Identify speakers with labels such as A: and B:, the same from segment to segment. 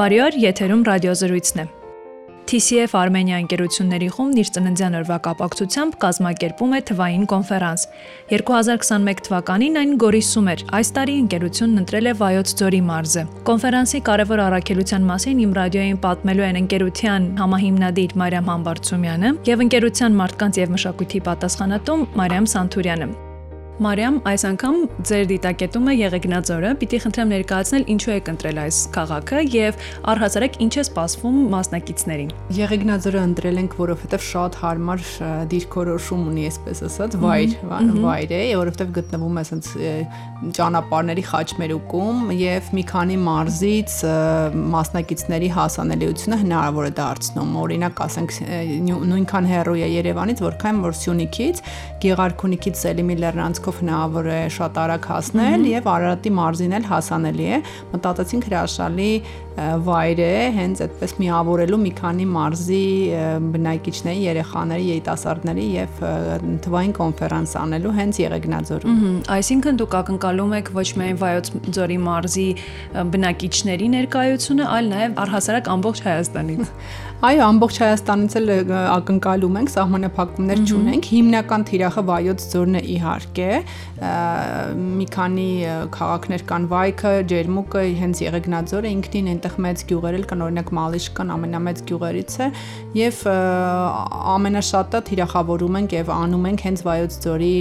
A: Բարի օր, եթերում ռադիոզրույցն է։ TCF Armenia ընկերությունների խումբն իր ծննդյան օրվա կապակցությամբ կազմակերպում է թվային կոնֆերանս։ 2021 թվականին այն Գորիսում էր։ Այս տարի ընկերությունն ընտրել է Վայոց ձորի մարզը։ Կոնֆերանսի կարևոր առաքելության մասին իմ ռադիոյին պատմելու են ընկերության համահիմնադիր Մարիամ Համբարձումյանը եւ ընկերության մարդկանց եւ մշակույթի պատասխանատու Մարիամ Սանթուրյանը։ Մարիամ, այս անգամ ձեր դիտակետումը Եղեգնաձորը, պիտի խնդրեմ ներկայացնել ինչու եք ընտրել այս քաղաքը եւ առհասարակ ինչ է սպասվում մասնակիցներին։
B: Եղեգնաձորը ընտրել ենք, որովհետեւ շատ հարմար դիրքորոշում ունի, այսպես ասած, վայր, վայր է, որովհետեւ գտնվում է ասենց ճանապարհների խաչմերուկում եւ մի քանի մարզից մասնակիցների հասանելիությունը հնարավոր է դարձնում։ Օրինակ, ասենք նույնքան հեռու է Երևանից, որքան որ Սյունիքից, Գեղարքունիքից Սելիմի լեռնանցքով ջանքով հնարավոր է շատ արագ հասնել եւ Արարատի մարզին էլ հասանելի է։ Մտածեցինք հրաշալի վայր է, հենց այդպես միավորելու մի քանի մարզի բնակիչների, երեխաների, երիտասարդների եւ թվային կոնֆերանս անելու հենց Եղեգնաձորում։
A: Այսինքն դուք ակնկալում եք ոչ միայն Վայոց ձորի մարզի բնակիչների ներկայությունը, այլ նաեւ առհասարակ ամբողջ Հայաստանից։
B: Այո, ամբողջ Հայաստանից էլ ակնկալում ենք, սահմանափակումներ չունենք։ Հիմնական թիրախը Վայոց ձորն է իհարկե։ Մի քանի քաղաքներ կան Վայքը, Ջերմուկը, հենց Եղեգնաձորը ինքնին այնտեղ մեծ գյուղեր էլ կան, օրինակ Մալիշկան ամենամեծ գյուղերից է եւ ամենաշատը թիրախավորում ենք եւ անում ենք հենց Վայոց ձորի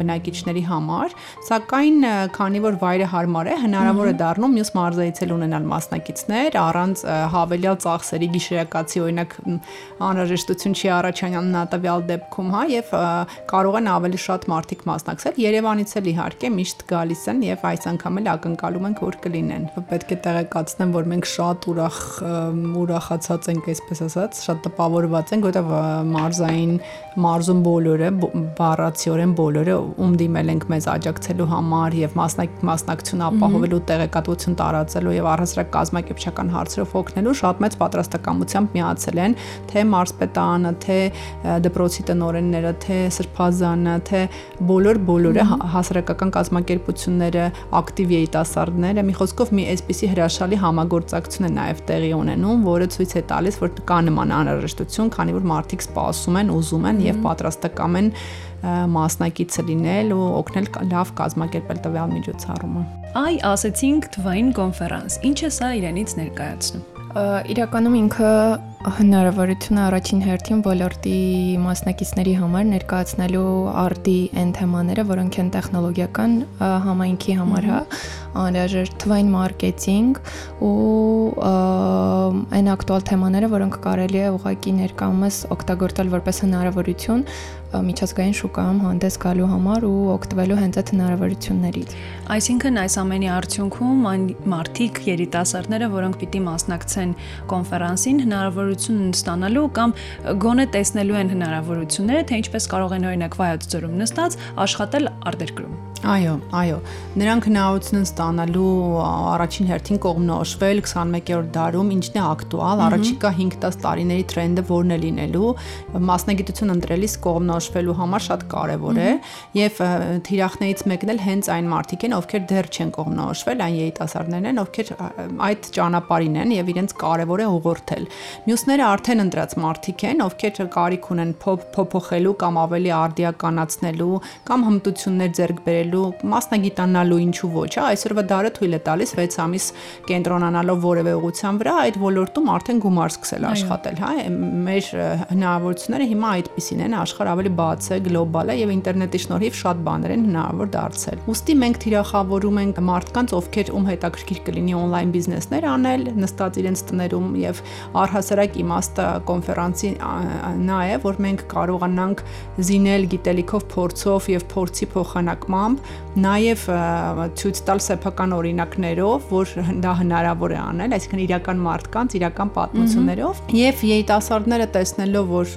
B: բնակիչների համար, սակայն քանի որ վայրը հարմար է, հնարավոր է դառնում մյուս մարզերից էլ ունենալ մասնակիցներ առանց հավելյալ ծախսերի գիշերական տեղեկացի, օրինակ անհրաժեշտություն չի առաջանում նատավյալ դեպքում, հա, եւ կարող են ավելի շատ մարդիկ մասնակցել։ Երևանից էլ իհարկե միշտ գալիս են եւ այս անգամ էլ ակնկալում ենք որ կլինեն։ Պետք է տեղեկացնեմ, որ մենք շատ ուրախ ուրախացած ենք, այսպես ասած, շատ տպավորված ենք, որովհետեւ մարզային մարզում բոլորը, բառացիորեն բոլորը ում դիմել ենք մեզ աջակցելու համար եւ մասնակ մասնակցություն ապահովելու տեղեկատվություն տարածելու եւ առհասարակ կազմակերպչական հարցերով օգնելու շատ մեծ պատրաստակամությամբ միացել են թե մարզպետարանը, թե դպրոցի տնօրենները, թե սրբազանը, թե բոլոր բոլորը հա, հասարակական կազմակերպությունները, ակտիվ երիտասարդները, մի խոսքով մի այսպիսի հրաշալի համագործակցություն է նաև տեղի ունենում, որը ցույց է տալիս, որ կա նման անհրաժեշտություն, քանի որ մարդիկ սպասում են, ուզում են եւ պատրաստակամ են մասնակիցը լինել ու օգնել լավ կազմակերպել տվյալ միջոցառումը։
A: Այ ասեցինք թվային կոնֆերանս։ Ինչ է սա իրենից ներկայացնում։
C: Իրականում ինքը հնարավորություն առաջին հերթին ոլորտի մասնակիցների համար ներկայացնելու արդի այն թեմաները, որոնք են տեխնոլոգիական համայնքի համար, հա, անհրաժեշտ թվային մարքեթինգ ու այն ակտուալ թեմաները, որոնք կարելի է ուղղակի ներկայումս օգտագործել որպես հնարավորություն միջազգային շուկայում հանդես գալու համար ու օգտվելու հենց այդ հնարավորություններից։
A: Այսինքն այս ամենի արդյունքում այն մարդիկ, երիտասարդները, որոնք պիտի մասնակցեն կոնֆերանսին, հնարավորություն ստանալու կամ գոնե տեսնելու են հնարավորությունները, թե ինչպես կարող են օրինակ վայոց ձորում նստած աշխատել արտերկրում։
B: Այո, այո։ Նրանք հնարավորություն են ստանալու առաջին հերթին կողմնորոշվել 21-րդ դարում ինչն է ակտուալ, առաջիկա 5-10 տարիների տրենդը որն է լինելու, մասնագիտություն ընտրելիս կողմնորոշվելու համար շատ կարևոր է եւ թիրախներից մեկն էլ հենց այն մարդիկ են, ովքեր դեռ չեն կողմնորոշվել, այն երիտասարդներն են, ովքեր այդ ճանապարհին են եւ իրենց կարևոր է ուղղորդել։ Մյուսները արդեն ընտրած մարդիկ են, ովքեր կարիք ունեն փոփոխելու կամ ավելի արդիականացնելու կամ հմտություններ ձեռք բերելու մասնագիտանալու ինչու ոչ, հա, այսօրվա դարը թույլ է տալիս 6 ամիս կենտրոնանալով որևէ ուղղության վրա այդ ոլորտում արդեն գումար սկսել աշխատել, հա, մեր հնարավորությունները հիմա այդպեսին են, աշխարհ ավելի բաց է, գլոբալ է եւ ինտերնետի շնորհիվ շատ բաներ են հնարավոր դարձել։ Ոստի մենք թիրախավորում ենք մարդկանց, ովքեր ում հետաքրքիր կլինի on-line բիզնեսներ անել, նստած իրենց տներում եւ առհասարակ իմաստը կոնֆերանսի նա է, որ մենք կարողանանք զինել գիտելիքով, փորձով եւ փորձի փոխանակմամբ նաև ցույց տալ սեփական օրինակներով, որ դա հնարավոր է անել, այսինքն իրական մարդկանց, իրական պատմություններով, եւ երիտասարդները տեսնելով, որ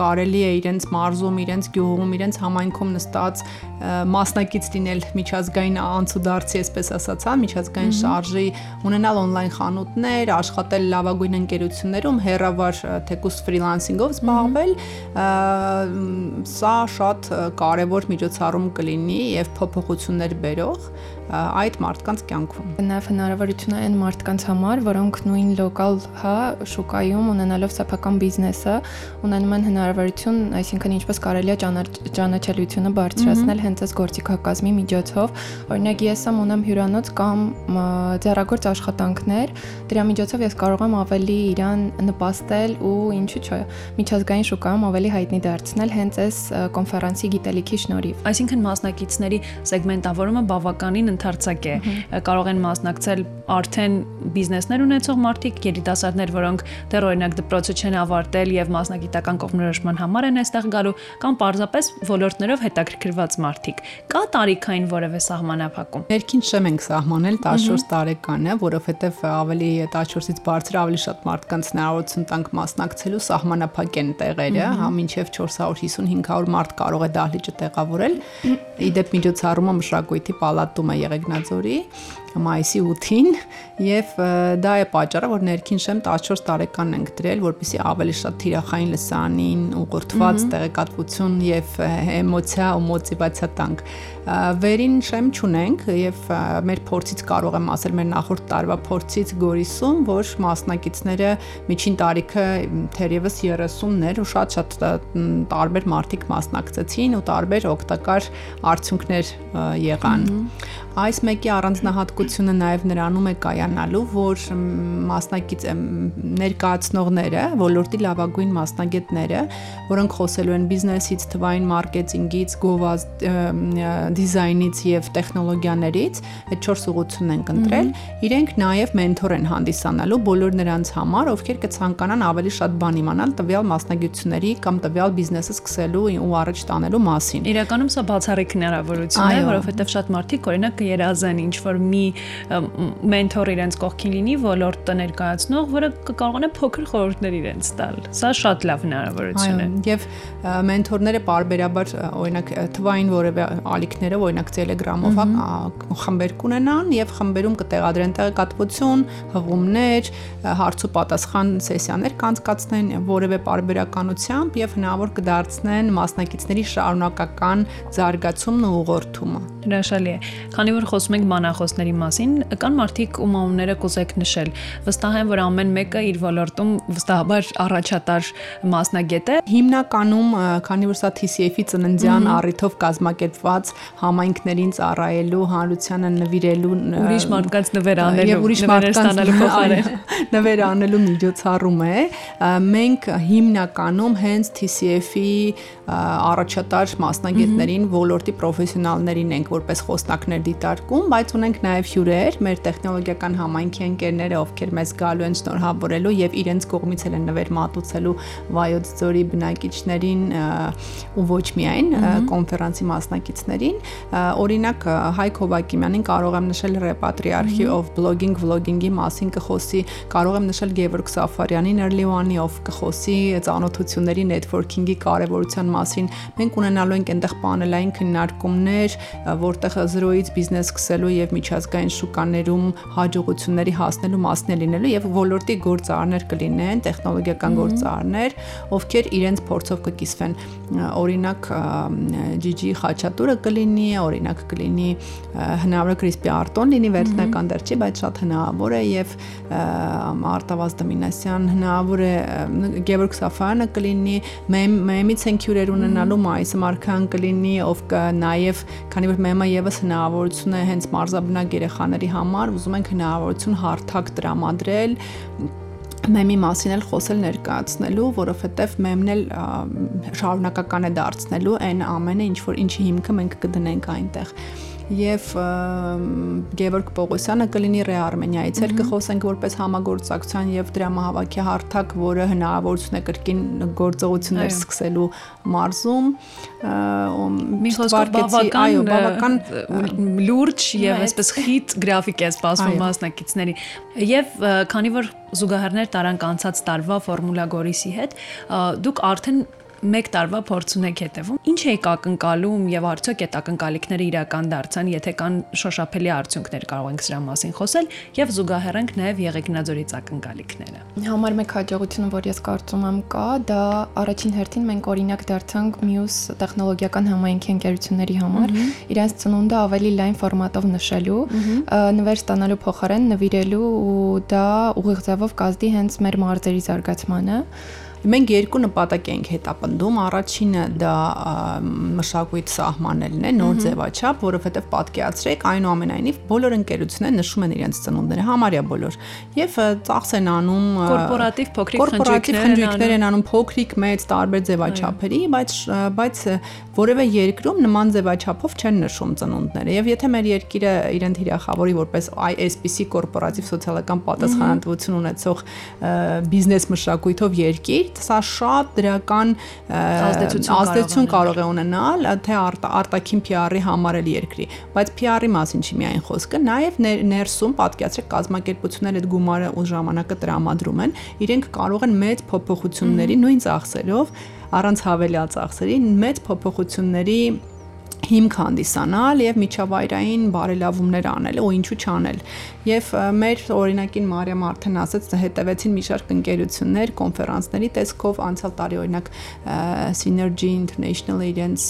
B: կարելի է իրենց մարզում, իրենց գյուղում, իրենց համայնքում նստած մասնակից լինել միջազգային անցուդարձի, այսպես ասած, հա, միջազգային շարժի, ունենալ on-line խանութներ, աշխատել լավագույն ընկերություններում, հերավար թեկուս ֆրիլանսինգով զբաղվել, սա շատ կարևոր միջոցառում կլինի եւ փոփոխություններ բերող այդ մարդկանց կյանքում։
C: Նաև հնարավորություն է այն մարդկանց համար, որոնք նույն լոկալ, հա, շուկայում ունենալով սեփական բիզնեսը, ունենում են հնարավորություն, այսինքն ինչպես կարելի է ճանաչելիությունը բարձրացնել հենց այս գործիքակազմի միջոցով։ Օրինակ ես ամ ունեմ հյուրանոց կամ ձեռագործ աշխատանքներ, դրա միջոցով ես կարող եմ ավելի իրան նպաստել ու ինչու՞ չէ, միջազգային շուկայում ավելի հայտնի դարձնել հենց այս կոնֆերանսի գիտելիքի շնորհիվ։
A: Այսինքն մասնակիցների սեգմենտավորումը բավականին ընդարձակ է։ Կարող են մասնակցել արդեն բիզնեսներ ունեցող մարդիկ, երիտասարդներ, որոնք դեռ օրինակ դպրոցը չեն ավարտել եւ մասնագիտական կողմնորոշման համար են այստեղ գալու, կամ պարզապես ոլորտներով հետաքրքրված մարդիկ։ Կա տարիքային որևէ սահմանափակում։
B: Ներքին շեմ ենք սահմանել 14 տարեկանը, որովհետեւ ավելի 14-ից բարձր ավելի շատ մարդկանց հնարավորություն տանք մասնակցելու սահմանափակեն տեղերը, հա, մինչև 450-500 մարդ կարող է դահլիճը տեղավորել։ Իդեպ միջոցառումը մշակույթի պալատում է Եղեգնաձորի մայիսի 8-ին եւ դա է պատճառը, որ ներքին շեմ 14 տարեկան ենք դրել, որպեսզի ավելի շատ թիրախային լսանին ուղղորդված տեղեկատվություն եւ էմոցիա ու մոտիվացիա տանք։ Վերին շեմ չունենք եւ մեր փորձից կարող եմ ասել մեր նախորդ տարվա փորձից Գորիսում, որ մասնակիցները միջին տարիքը թերևս 30-ներ ու շատ-շատ տարբեր մարդիկ մասնակցեցին ու տարբեր օգտակար արդյունքներ եղան։ Այս մեկի առանձնահատկությունը նաև նրանում է կայանալու, որ մասնակից ներկայացնողները, ոլորտի լավագույն մասնագետները, որոնք խոսելու են բիզնեսից, թվային մարքեթինգից, գովազ դիզայնից եւ տեխնոլոգիաներից, այդ 4 ուղղությունն են ընտրել, իրենք նաև մենթոր են հանդիսանալու բոլոր նրանց համար, ովքեր կցանկանան ավելի շատ բան իմանալ տվյալ մասնագիտությունների կամ տվյալ բիզնեսը սկսելու ու առաջ տանելու մասին։
A: Իրականում սա բացառիկ հնարավորություն է, որովհետեւ շատ մարդիկ օրինակ կերազեն ինչ որ մի մենթոր իրենց կողքին լինի ոլորտը ներկայացնող, որը կկարողանա փոքր խորհուրդներ իրենց տալ։ Սա շատ լավ հնարավորություն է։
B: Եվ մենթորները parberabar օրինակ թվային որևէ ալիքները, օրինակ Telegram-ով խմբեր կունենան եւ խմբերում կտեղադրեն տեղեկատվություն, հղումներ, հարց ու պատասխան սեսիաներ կանցկացնեն որևէ parberakanությամբ եւ հնարավոր կդարձնեն մասնակիցների շարունակական զարգացումն ու ուղղորդումը։
A: Հրաշալի է։ Քանի որ խոսում ենք բանախոսների մասին, կան մարդիկ, ում անունները կուզեք նշել։ Վստահ եմ, որ ամեն մեկը իր ոլորտում վստահաբար առաջատար մասնագետ է։
B: Հիմնականում, քանի որ սա TCF-ի ծննդյան առիթով կազմակերպված համայնքներին ծառայելու, հանրությանը նվիրելու
A: ուրիշ մարդկանց նվեր անելու,
B: եւ ուրիշ մարդկանց փոխարեն նվեր անելու միջոցառում է, մենք հիմնականում հենց TCF-ի առաջատար մասնագետներին, ոլորտի պրոֆեսիոնալներին ենք որպես խոսնակներ դիտարկում, բայց ունենք նաև հյուրեր, մեր տեխնոլոգիական համայնքի ընկերները, ովքեր մեզ գալու են շնորհավորելու եւ իրենց կողմից էլ են նվեր մատուցելու վայոց ձորի բնակիչներին ու ոչ միայն կոնֆերանսի մասնակիցներին։ Օրինակ Հայկ Հովակիմյանին կարող եմ նշել ռեպատրիարխի of blogging, vlogging-ի մասին կխոսի, կարող եմ նշել Գևորգ Սաֆարյանին One-ի of կխոսի ծանոթությունների networking-ի կարևորության մասին։ Մենք ունենալու ենք այնտեղ պանելային քննարկումներ, որտեղ 0-ից բիզնես սկսելու եւ միջազգային շուկաներում հաջողությունների հասնելու մասն է լինելու եւ ոլորտի գործարարներ կլինեն, տեխնոլոգիական գործարարներ, ովքեր իրենց փորձով կկիսվեն։ Օրինակ Ջիջի Խաչատուրը կլինի, օրինակ կլինի հնարավոր Կրիսպի Արտոն լինի վերջնական դեռ չի, բայց շատ հնարավոր է եւ Արտավազ Դմինասյան հնարավոր է Գևորգ Սաֆարյանը կլինի, մեմից են քյուրեր ունենալու Մայիսը Մարկյան կլինի, ով նաեւ քանի որ մեմը եւս հնարավորություն է հենց մարզաբնակ երեխաների համար, ուզում ենք հնարավորություն հարթակ տրամադրել մեմի մասին էլ խոսել ներկայացնելու, որովհետև մեմն էլ շարունակական է դարձնելու այն ամենը, ինչ որ ինչի հիմքը մենք կդնենք այնտեղ եւ Գևորգ Պողոսյանը կլինի Ռե Արմենիայից էլ կխոսենք որպես համագործակցության եւ դրամահավաքի հարթակ, որը հնարավորություն է կրկին գործողություններ սկսելու մարզում
A: մի խոսքով բավական այո բավական լուրջ եւ այսպես խիտ գրաֆիկ է սպասվում մասնակիցների եւ քանի որ զուգահեռներ տարանք անցած տարվա ֆորմուլա Գորիսի հետ դուք արդեն 1 տարվա փորձ ունեք հետևում։ Ինչ եք ակնկալում եւ արդյոք այդ ակնկալիքները իրական դարձան, եթե կան շոշափելի արդյունքներ կարող ենք սրա մասին խոսել եւ զուգահեռենք նաեւ Եղեգնաձորից ակնկալիքները։
C: Համար մեկ հաջողությունը, որ ես կարծում եմ կա, դա առաջին հերթին մենք օրինակ դարձանք մյուս տեխնոլոգիական համայնքի ընկերությունների համար իրենց ծնունդը ավելի լայն ֆորմատով նշելու, նվեր ստանալու փոխարեն նվիրելու ու դա ուղիղ ձևով կազդի հենց մեր մարզերի զարգացմանը
B: Մենք երկու նպատակ ենք հետապնդում։ Առաջինը դա մշակույթ սահմանելն է, նոր ձևաչափ, որովհետև պատկերացրեք, այնուամենայնիվ բոլոր ընկերությունները նշում են իրենց ծնունդները, համարյա բոլոր։ Եվ ծախս են անում
A: կորպորատիվ փոքրիկ
B: խնջույքներ են անում փոքրիկ, մեծ, տարբեր ձևաչափերի, բայց բայց որևէ երկրում նման ձևաչափով չեն նշում ծնունդները։ Եվ եթե մեր երկիրը իրեն թիրախավորի որպես այսպիսի կորպորատիվ սոցիալական պատասխանատվություն ունեցող բիզնես մշակույթով երկիր, սա շատ դրական ազդեցություն կարող է ունենալ թե արտաքին PR-ի համար էլ երկրի, բայց PR-ի մասին չի միայն խոսքը, նաև ներսում պատկերացրեք կազմակերպությունները այդ գումարը ու ժամանակը տրամադրում են, իրենք կարող են մեծ փոփոխությունների նույն ծախսերով առանց հավելյալ ծախսերի մեծ փոփոխությունների հիմք հանդիսանալ եւ միջավայրային բարելավումներ անել ու ինչու չանել եւ մեր օրինակին Մարիամ արդեն ասաց հետևեցին մի շարք ընկերություններ կոնֆերանսների տեսքով անցյալ տարի օրինակ Synergy International իրենց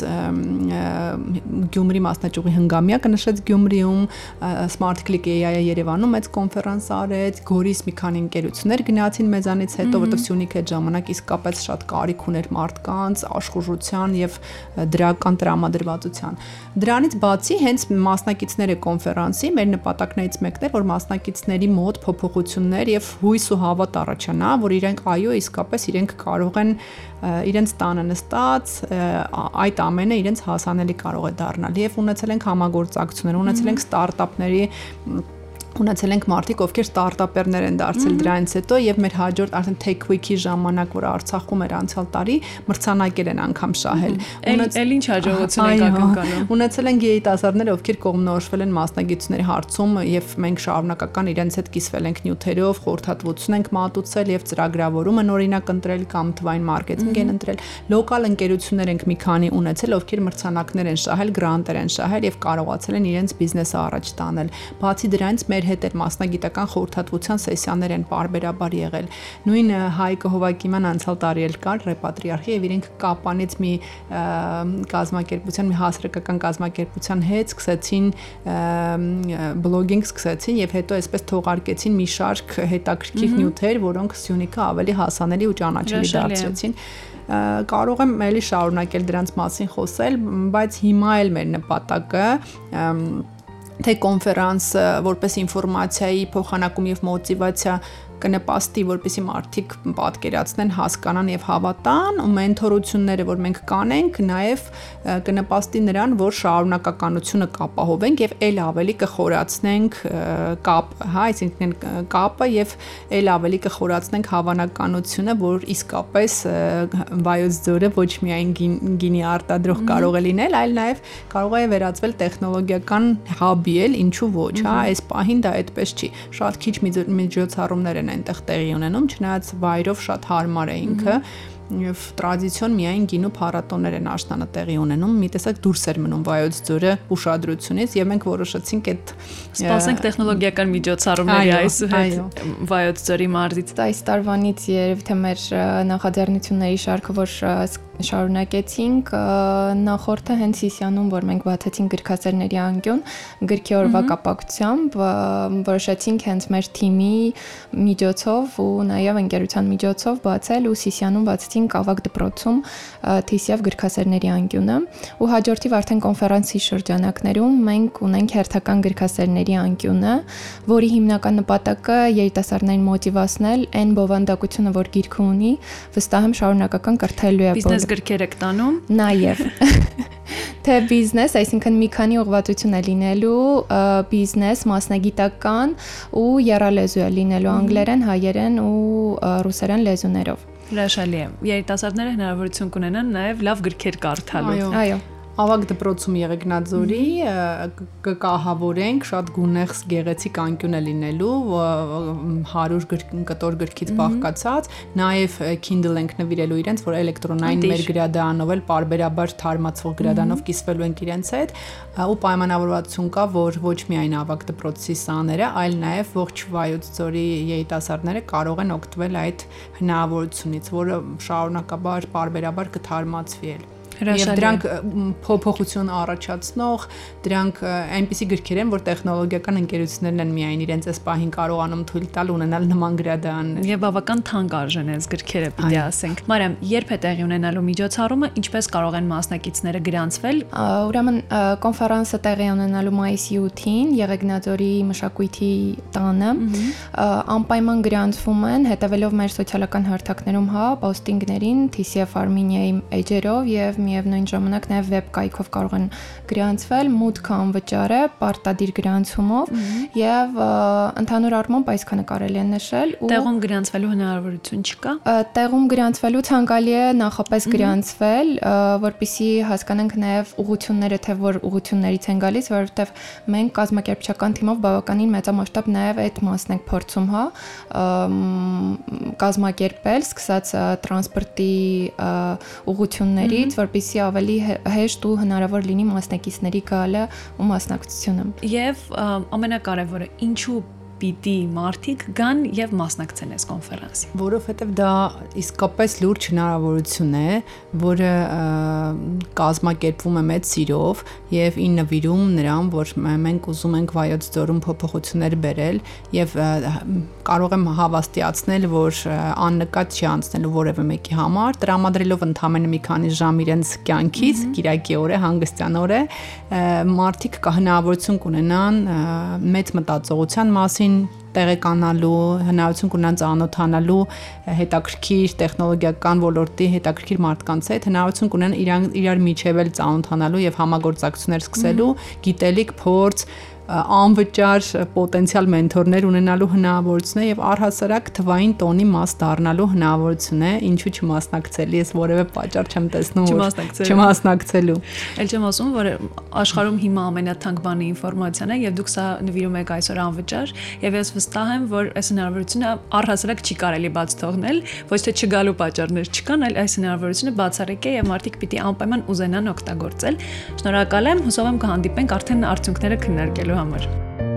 B: Գյումրի մասնաճյուղի հնգամյակը նշեց Գյումրիում Smart Click AI-ը Երևանում մեծ կոնֆերանս արեց Գորիս մի քանի ընկերություններ գնացին մեզանից հետո որտեղ Սյունիք այդ ժամանակ իսկապես շատ կարիք ուներ մարդկանց աշխուժության եւ դրական տրամադրվածության Դրանից բացի հենց մասնակիցները կոնֆերանսի մեր նպատակներից մեկն է որ մասնակիցների մոտ փոփոխություններ եւ հույս ու հավատ առաջանա, որ իրենք այո իսկապես իրենք կարող են իրենց տանը նստած այդ ամենը իրենց հասանելի կարող է դառնալ եւ ունեցել ենք համագործակցություններ, ունեցել ենք ստարտափների ունեցել ենք մարդիկ, ովքեր ստարտափերներ են դարձել դրանից հետո եւ մեր հաջորդ արդեն Tech Week-ի ժամանակ, որ Արցախում էր անցյալ տարի, մրցանակել են անգամ շահել։
A: Էլ ինչ հաջողություն եք ակնկալում։
B: Ունեցել ենք երիտասարդներ, ովքեր կողմնորոշվել են մասնագիտությունների հարցում եւ մենք շարունակական իրենց հետ կիսվել ենք նյութերով, խորհրդատվություն ենք մատուցել եւ ծրագրավորում են օրինակ ընտրել կամ թվային մարքեթինգ են ընտրել։ Լոկալ ընկերություններ ենք մի քանի ունեցել, ովքեր մրցանակներ են շահել, գրանտեր են շահել եւ կարողացել են իրենց բիզնեսը առաջ տանել։ Բացի դրանից մեր հետ էլ մասնագիտական խորհրդատվության սեսիաներ են parberabar եղել։ Նույն Հայկը Հովակիման անցյալ տարի էլ կար ռեպատրիարխի եւ իրենք կապանից մի կազմակերպության, մի հասարակական կազմակերպության հետ սկսեցին բլոգինգ սկսեցին եւ հետո այսպես թողարկեցին մի շարք հետաքրքիր նյութեր, որոնք Սյունիքը ավելի հասանելի ու ճանաչելի դարձրեցին կարող եմ ելի շարունակել դրանց մասին խոսել, բայց հիմա էլ մեր նպատակը թե կոնֆերանսը որպես ինֆորմացիայի փոխանակում եւ մոտիվացիա կնպաստի, որպեսի մարդիկ պատկերացնեն, հասկանան եւ հավատան, ու մենթորությունները, որ մենք կանենք, նաեւ կնպաստի նրան, որ շարունակականությունը կապահովենք եւ ել ավելի կխորացնենք կապը, հա, այսինքն կապը եւ ել ավելի կխորացնենք հավանականությունը, որ իսկապես վայոց ձորը ոչ միայն գինի արտադրող կարող է լինել, այլ նաեւ կարող է վերածվել տեխնոլոգիական հաբի էլ, ինչու ոչ, հա, այս պահին դա այդպես չի։ Շատ քիչ միջոցառումներ են են այնտեղ տեղի ունենում, չնայած վայրով շատ հարմար է ինքը եւ տրադիցիոն միայն գինու փառատոներ են աշտանը տեղի ունենում։ Մի տեսակ դուրս էր մնում վայոց ձորը ուշադրությունից եւ մենք որոշեցինք այդ
A: սպասենք տեխնոլոգիական միջոցառումների այսուհետ վայոց ձորի մարզից։
C: Այս տարվանից երբ թե մեր նախաձեռնությունների շարքը որ շարունակեցինք նախորդը հենց Սիսիանում, որ մենք բացեցինք գրքասերների անկյուն, գրքի օրվա կապակցությամբ որոշեցինք հենց մեր թիմի միջոցով ու նաև ընկերության միջոցով բացել ու Սիսիանում բացեցինք ավակ դպրոցում TCF գրքասերների անկյունը ու հաջորդիվ արդեն կոնֆերանսի շրջանակներում մենք ունենք հերթական գրքասերների անկյունը, որի հիմնական նպատակը երիտասարդներին մոտիվացնել այն բովանդակությունը, որ գիրքը ունի, վստահ եմ շարունակական կրթելու է
A: բոլոր գրքեր եք տանում։
C: Նաև թե բիզնես, այսինքն մի քանի ուղղվածություն է լինելու բիզնես, մասնագիտական ու երալեզու է լինելու անգլերեն, հայերեն ու ռուսերեն լեզուներով։
A: Հրաշալի է։ Երիտասարդները հնարավորություն կունենան նաև լավ գրքեր կարդալու։
C: Այո։ Այո
B: Ավագ դպրոցում Եղեգնաձորի կկահավորենք շատ գունեղ գեղեցիկ անկյուն է լինելու 100 կտոր գրքից բաղկացած, նաև Kindle ենք նվիրելու իրենց, որ էլեկտրոնային մեր գրադարանով էլ parberabar թարմացող գրադանով կիսվելու ենք իրենց հետ, ու պայմանավորվածություն կա, որ ոչ միայն ավագ դպրոցի սաները, այլ նաև ողջ Վայոց ձորի երիտասարդները կարող են օգտվել այդ հնարավորությունից, որը շարունակաբար parberabar կթարմացվի էլ։ Եվ դրանք փոփոխություն առաջացնող, դրանք այնպիսի գրքեր են, որ տեխնոլոգիական ընկերություններն են միայն իրենց այս պահին կարողանում թույլ տալ ունենալ նման գրադարաններ։
A: Եվ բավական թանկ արժեն այս գրքերը, պիտի ասենք։ Մարիամ, երբ է տեղի ունենալու միջոցառումը, ինչպես կարող են մասնակիցները գրանցվել։
C: Ուրեմն կոնֆերանսը տեղի ունենալու մայիսի 8-ին Եղեգնաձորի մշակույթի տանը անպայման գրանցվում են հետևելով մեր սոցիալական հարթակներում, հա, պոստինգներին, TCF Armenia-ի էջերով եւ միևնույն ժամանակ նաև վեբ կայքով կարող են գրանցվել, մուտքը անվճար է, պարտադիր գրանցումով եւ ընդհանուր առմամբ այսքանը կարելի է նշել
A: ու տեղում գրանցվելու հնարավորություն չկա։
C: Տեղում գրանցվելու ցանկալի է նախապես գրանցվել, որpիսի հասկանանք նաև ուղությունները, թե որ ուղություններից են գալիս, որովհետեւ մենք կազմակերպչական թիմով բավականին մեծամասշտաբ նաև այդ մասն ենք փորձում, հա, կազմակերպել, սկսած տրանսպորտի ուղություններից, որպեսզի որպեսզի ավելի հեշտ ու հնարավոր լինի մասնակիցների գալը ու մասնակցությունը։
A: Եվ ամենակարևորը, ինչու պիտի մարդիկ գան եւ մասնակցեն այս կոնֆերանսին,
B: որովհետեւ դա իսկապես լուրջ հնարավորություն է, որը կազմակերպվում է մեծ սիրով եւ ի նվիրում նրան, որ մենք ուզում ենք վայոց ձորում փոփոխություններ բերել եւ կարող եմ հավաստիացնել, որ աննկատ չի անցնելու որևէ մեկի համար, տրամադրելով ընդամենը մի քանի ժամ իրենց կյանքից, Կիրակի օրը, հանգստյան օրը, մարդիկ կա հնարավորություն կունենան մեծ մտածողության մասին մասին տեղեկանալու, հնարավորություն կունենան ծանոթանալու հետաքրքիր տեխնոլոգիական ոլորտի հետաքրքիր մարդկանց հետ, հնարավորություն կունենան իրար իրար միջև էլ ծանոթանալու եւ համագործակցություններ սկսելու, գիտելիք, փորձ, անվճար պոտենցիալ մենթորներ ունենալու հնարավորություն է եւ առհասարակ թվային տոնի մաս դառնալու հնարավորություն է, ինչու չմասնակցելի, ես որևէ պատճառ չեմ տեսնում
A: չմասնակցելու։
B: Չմասնակցելու։
A: Էլ չեմ ասում, որ աշխարհում հիմա ամենաթանկ բանը ինֆորմացիան է եւ դուք սա նվիրում եք այսօր անվճար եւ ես վստահ եմ, որ այս հնարավորությունը առհասարակ չի կարելի բաց թողնել, ոչ թե չգալու պատճառներ չկան, այլ այս հնարավորությունը բացառիկ է եւ մարդիկ պիտի անպայման ուզենան օգտագործել։ Շնորհակալ եմ, հուսով եմ կհանդիպենք արդեն արդյունքները քննարկելու Mamur.